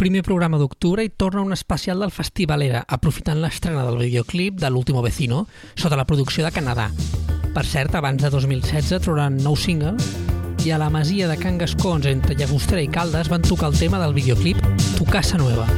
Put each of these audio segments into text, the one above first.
primer programa d'octubre i torna un especial del Festivalera, aprofitant l'estrena del videoclip de l'Último Vecino, sota la producció de Canadà. Per cert, abans de 2016 trauran nou single i a la masia de Can Gascons entre Llagostera i Caldes van tocar el tema del videoclip Tu casa nueva.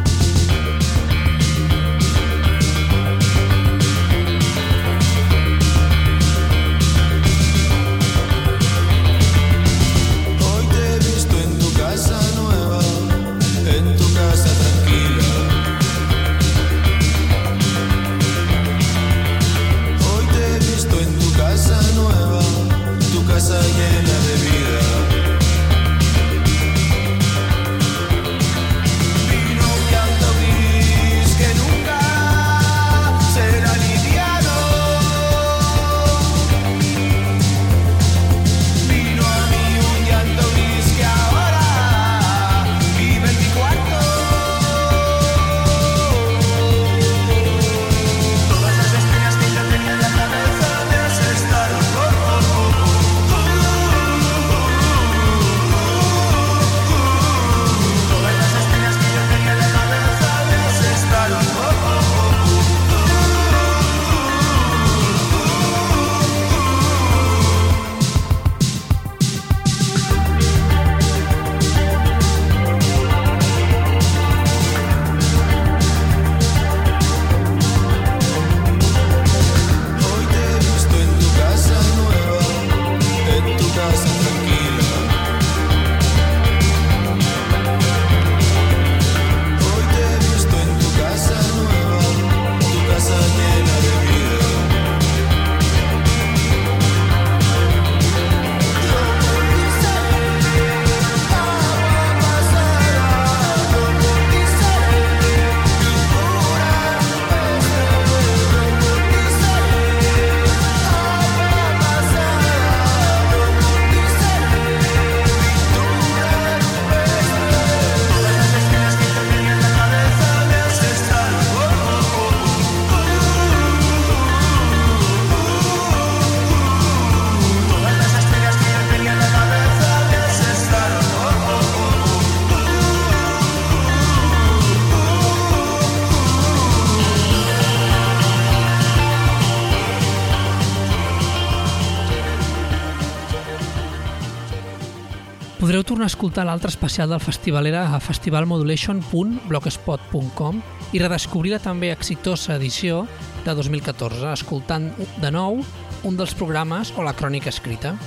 Podreu tornar a escoltar l'altre especial del Festivalera a festivalmodulation.blogspot.com i redescobrir la també exitosa edició de 2014, escoltant de nou un dels programes o la crònica escrita.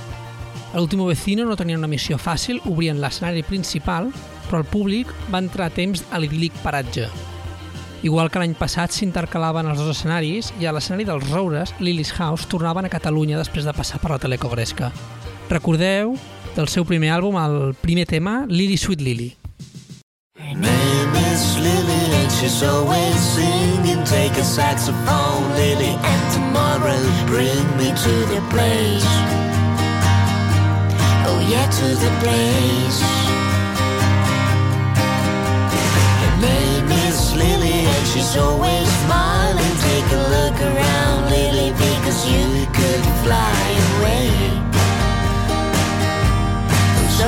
A l'último vecino no tenia una missió fàcil, obrien l'escenari principal, però el públic va entrar a temps a l'idíl·lic paratge. Igual que l'any passat s'intercalaven els dos escenaris i a l'escenari dels Roures, Lily's House tornaven a Catalunya després de passar per la Telecogresca. Recordeu del seu primer àlbum, el primer tema, Lily Sweet Lily. Her name is Lily and she's always singing. Take a saxophone, Lily, and tomorrow bring me to the place. Oh yeah, to the place. Her name is Lily and she's always smiling. Take a look around, Lily, because you could fly away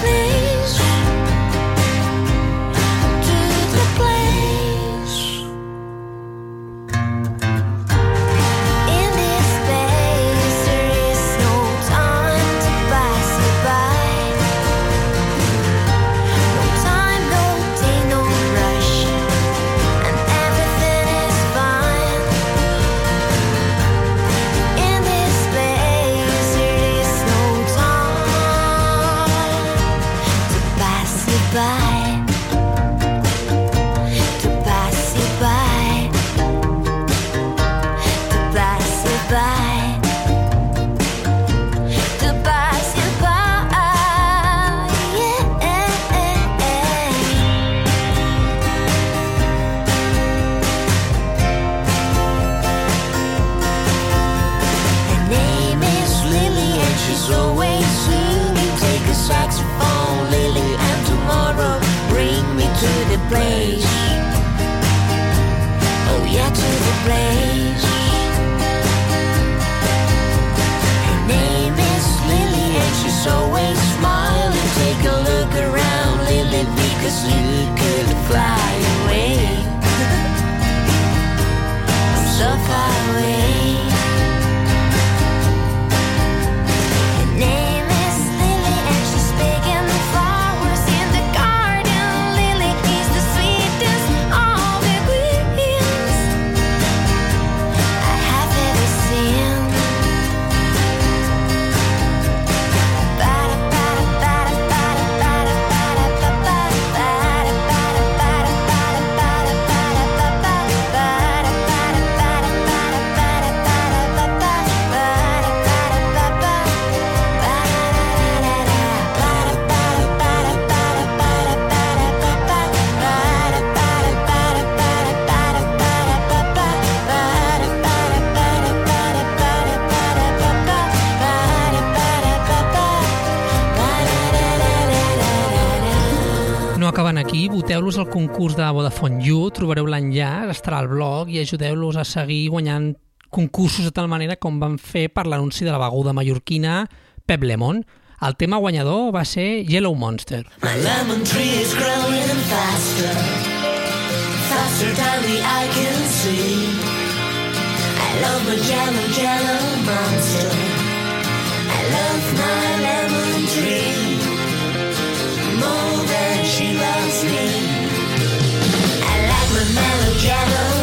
to aquí, voteu-los al concurs de Vodafone You, trobareu l'enllaç, estarà al blog i ajudeu-los a seguir guanyant concursos de tal manera com van fer per l'anunci de la beguda mallorquina Pep Lemon. El tema guanyador va ser Yellow Monster. My lemon tree is growing faster, faster than the eye can see. I love my yellow, yellow monster. I love my lemon tree more than she loves me. I like my mellow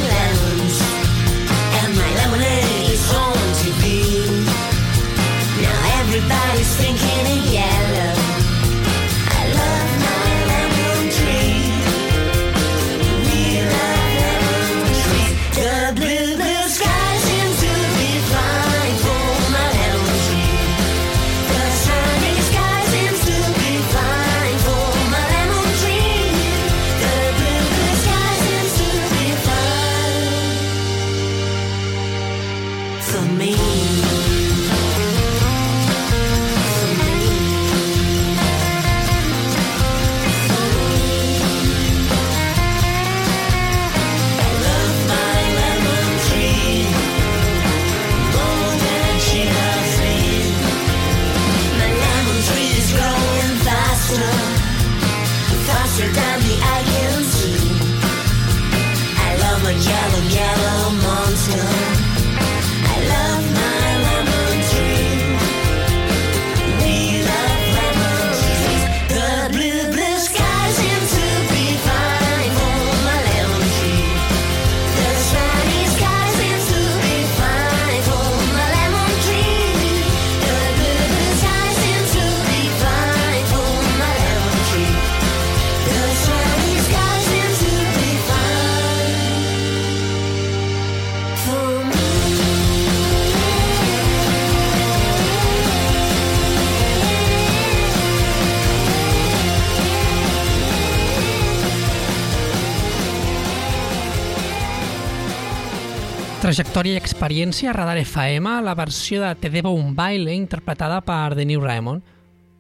Trajectòria i experiència a Radar FM, la versió de Te debo un baile interpretada per The New Raymond.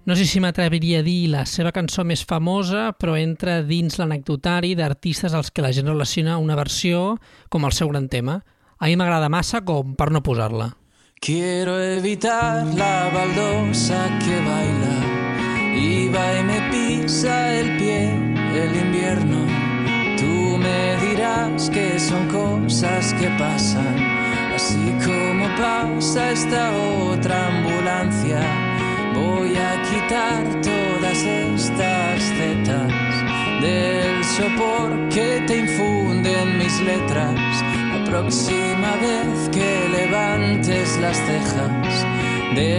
No sé si m'atreviria a dir la seva cançó més famosa, però entra dins l'anecdotari d'artistes als que la gent relaciona una versió com el seu gran tema. A mi m'agrada massa com per no posar-la. Quiero evitar la baldosa que baila y va y me pisa el pie el invierno. Me dirás que son cosas que pasan, así como pasa esta otra ambulancia. Voy a quitar todas estas zetas del sopor que te infunden mis letras. La próxima vez que levantes las cejas de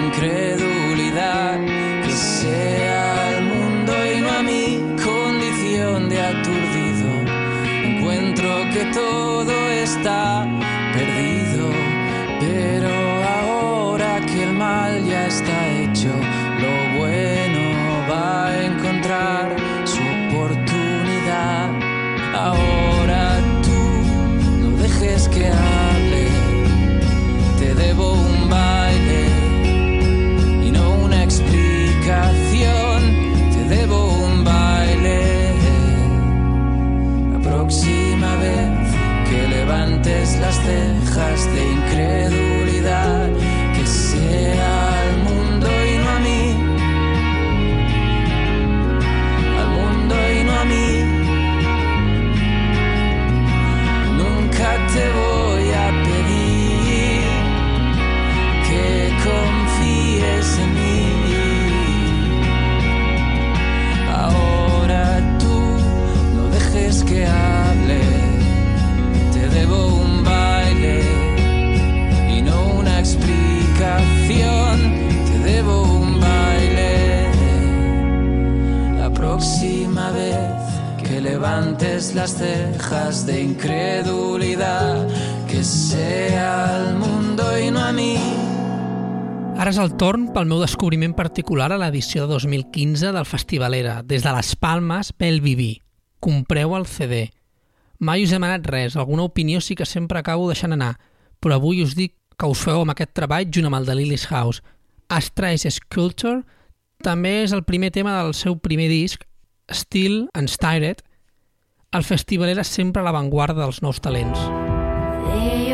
incredulidad, que sea que todo está el torn pel meu descobriment particular a l'edició de 2015 del Festivalera, des de les Palmes pel Viví. Compreu el CD. Mai us he demanat res, alguna opinió sí que sempre acabo deixant anar, però avui us dic que us feu amb aquest treball junt amb el de Lily's House. Astrays Sculpture també és el primer tema del seu primer disc, Still and Styred. El Festivalera sempre a l'avantguarda dels nous talents. They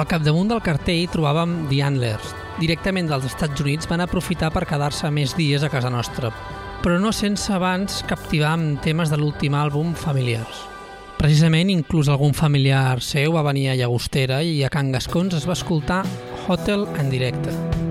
Al capdamunt del cartell trobàvem The Antlers. Directament dels Estats Units van aprofitar per quedar-se més dies a casa nostra, però no sense abans captivar amb temes de l'últim àlbum Familiars. Precisament, inclús algun familiar seu va venir a Llagostera i a Can Gascons es va escoltar Hotel en directe.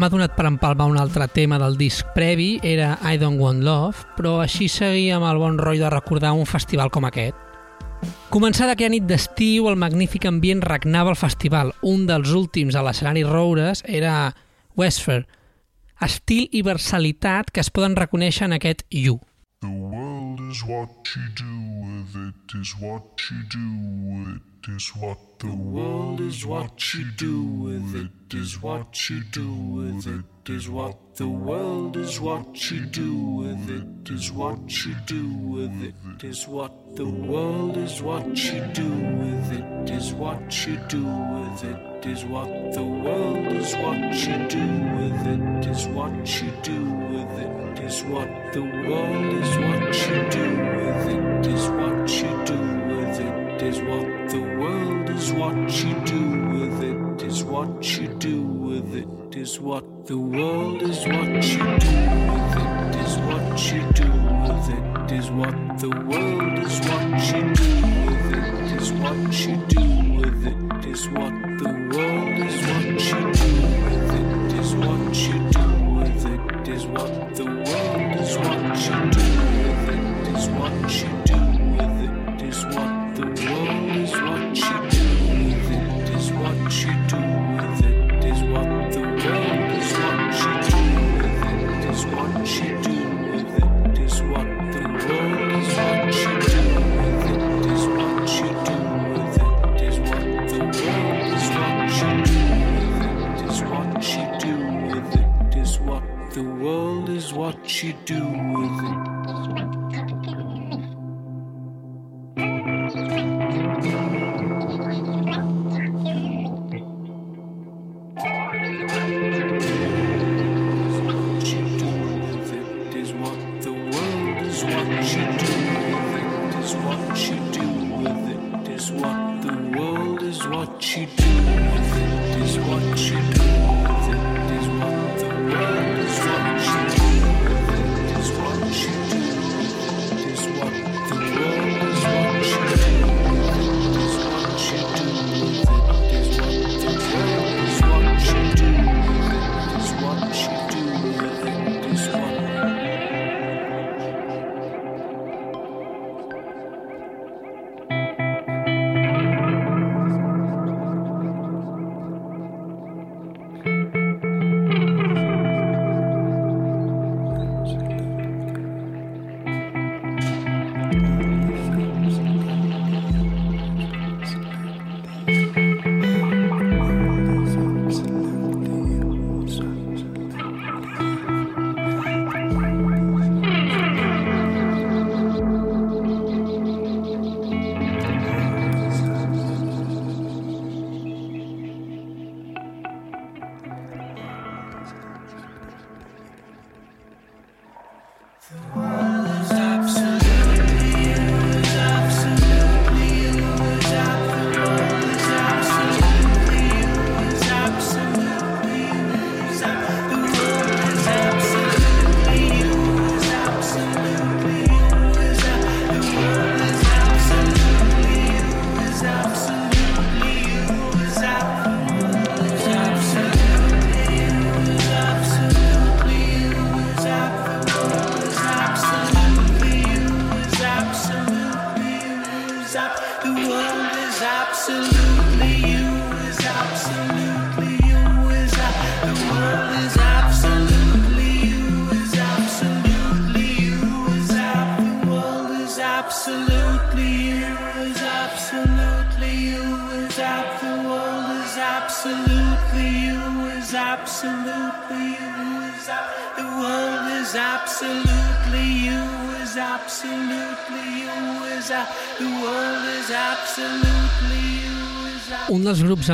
M'ha donat per empalmar un altre tema del disc previ, era I Don't Want Love, però així seguia amb el bon rotllo de recordar un festival com aquest. Començada aquella nit d'estiu, el magnífic ambient regnava al festival. Un dels últims a l'escenari Roures era Westfair. Estil i versalitat que es poden reconèixer en aquest You. The world is what you do with it, is what you do with it, is what the world is what you do with it, is what you do with it, is what the world is what you do with it, is what you do with it, is what the world is what you do with it, is what you do with it, is what the world is what you do with it, is what you do with it, is what the world is what you do with it, is what you do with it, is what the world is what you do with it, is what you do with it, is what the world is what you do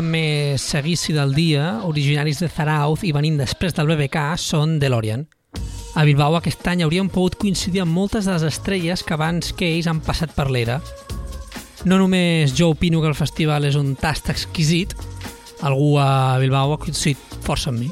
més seguici del dia, originaris de Zarauz i venint després del BBK, són DeLorean. A Bilbao aquest any haurien pogut coincidir amb moltes de les estrelles que abans que ells han passat per l'era. No només jo opino que el festival és un tast exquisit, algú a Bilbao ha coincidit força amb mi.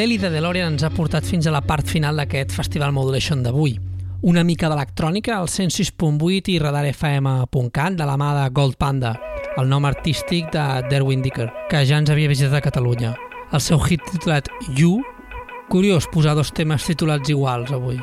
L'Eli de DeLorean ens ha portat fins a la part final d'aquest Festival Modulation d'avui. Una mica d'electrònica al 106.8 i radarfm.cat de la mà de Gold Panda, el nom artístic de Derwin Dicker, que ja ens havia visitat a Catalunya. El seu hit titulat You, curiós posar dos temes titulats iguals avui.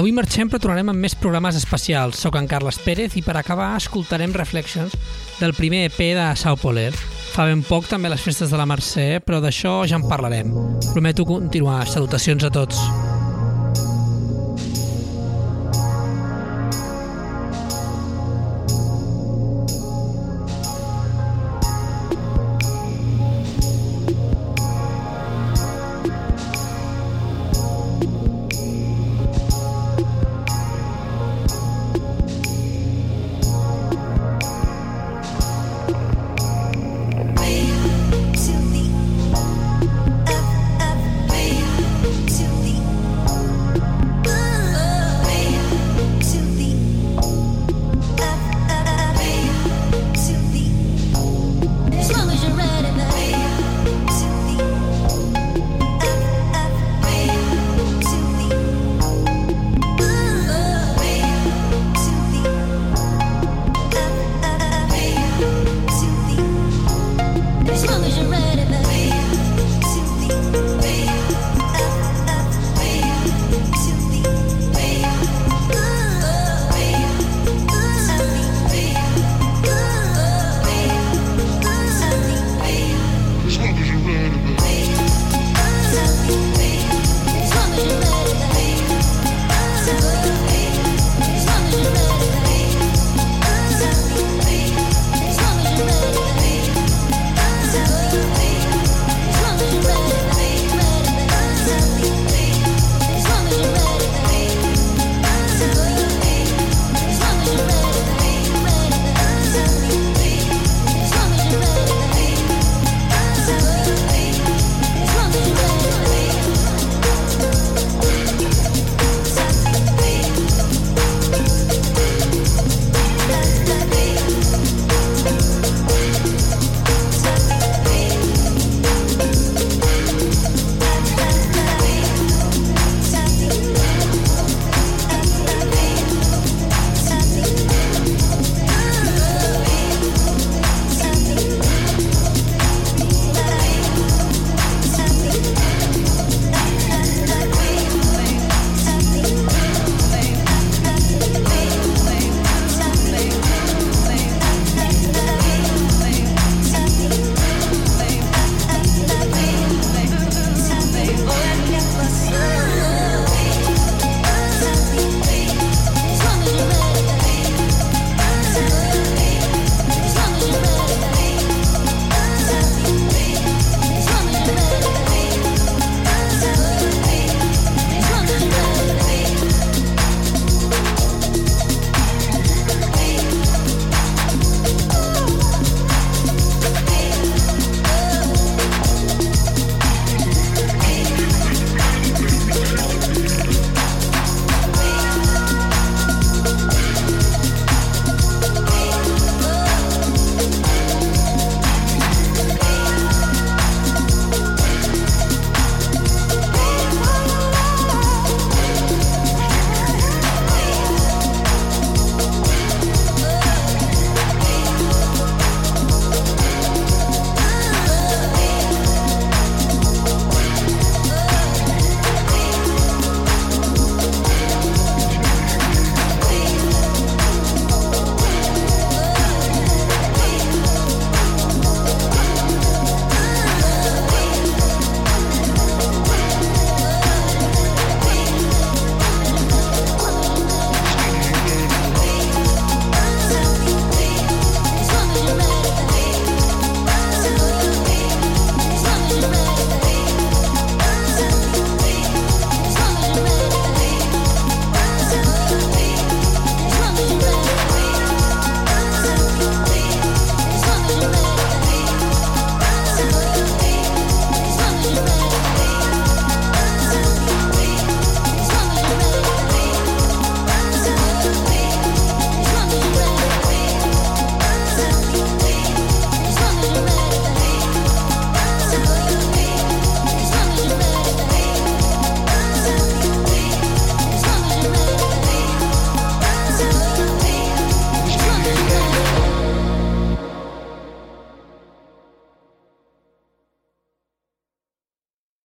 Avui marxem però tornarem amb més programes especials. Soc en Carles Pérez i per acabar escoltarem Reflections del primer EP de Sao Poler. Fa ben poc també les festes de la Mercè, però d'això ja en parlarem. Prometo continuar. Salutacions a tots.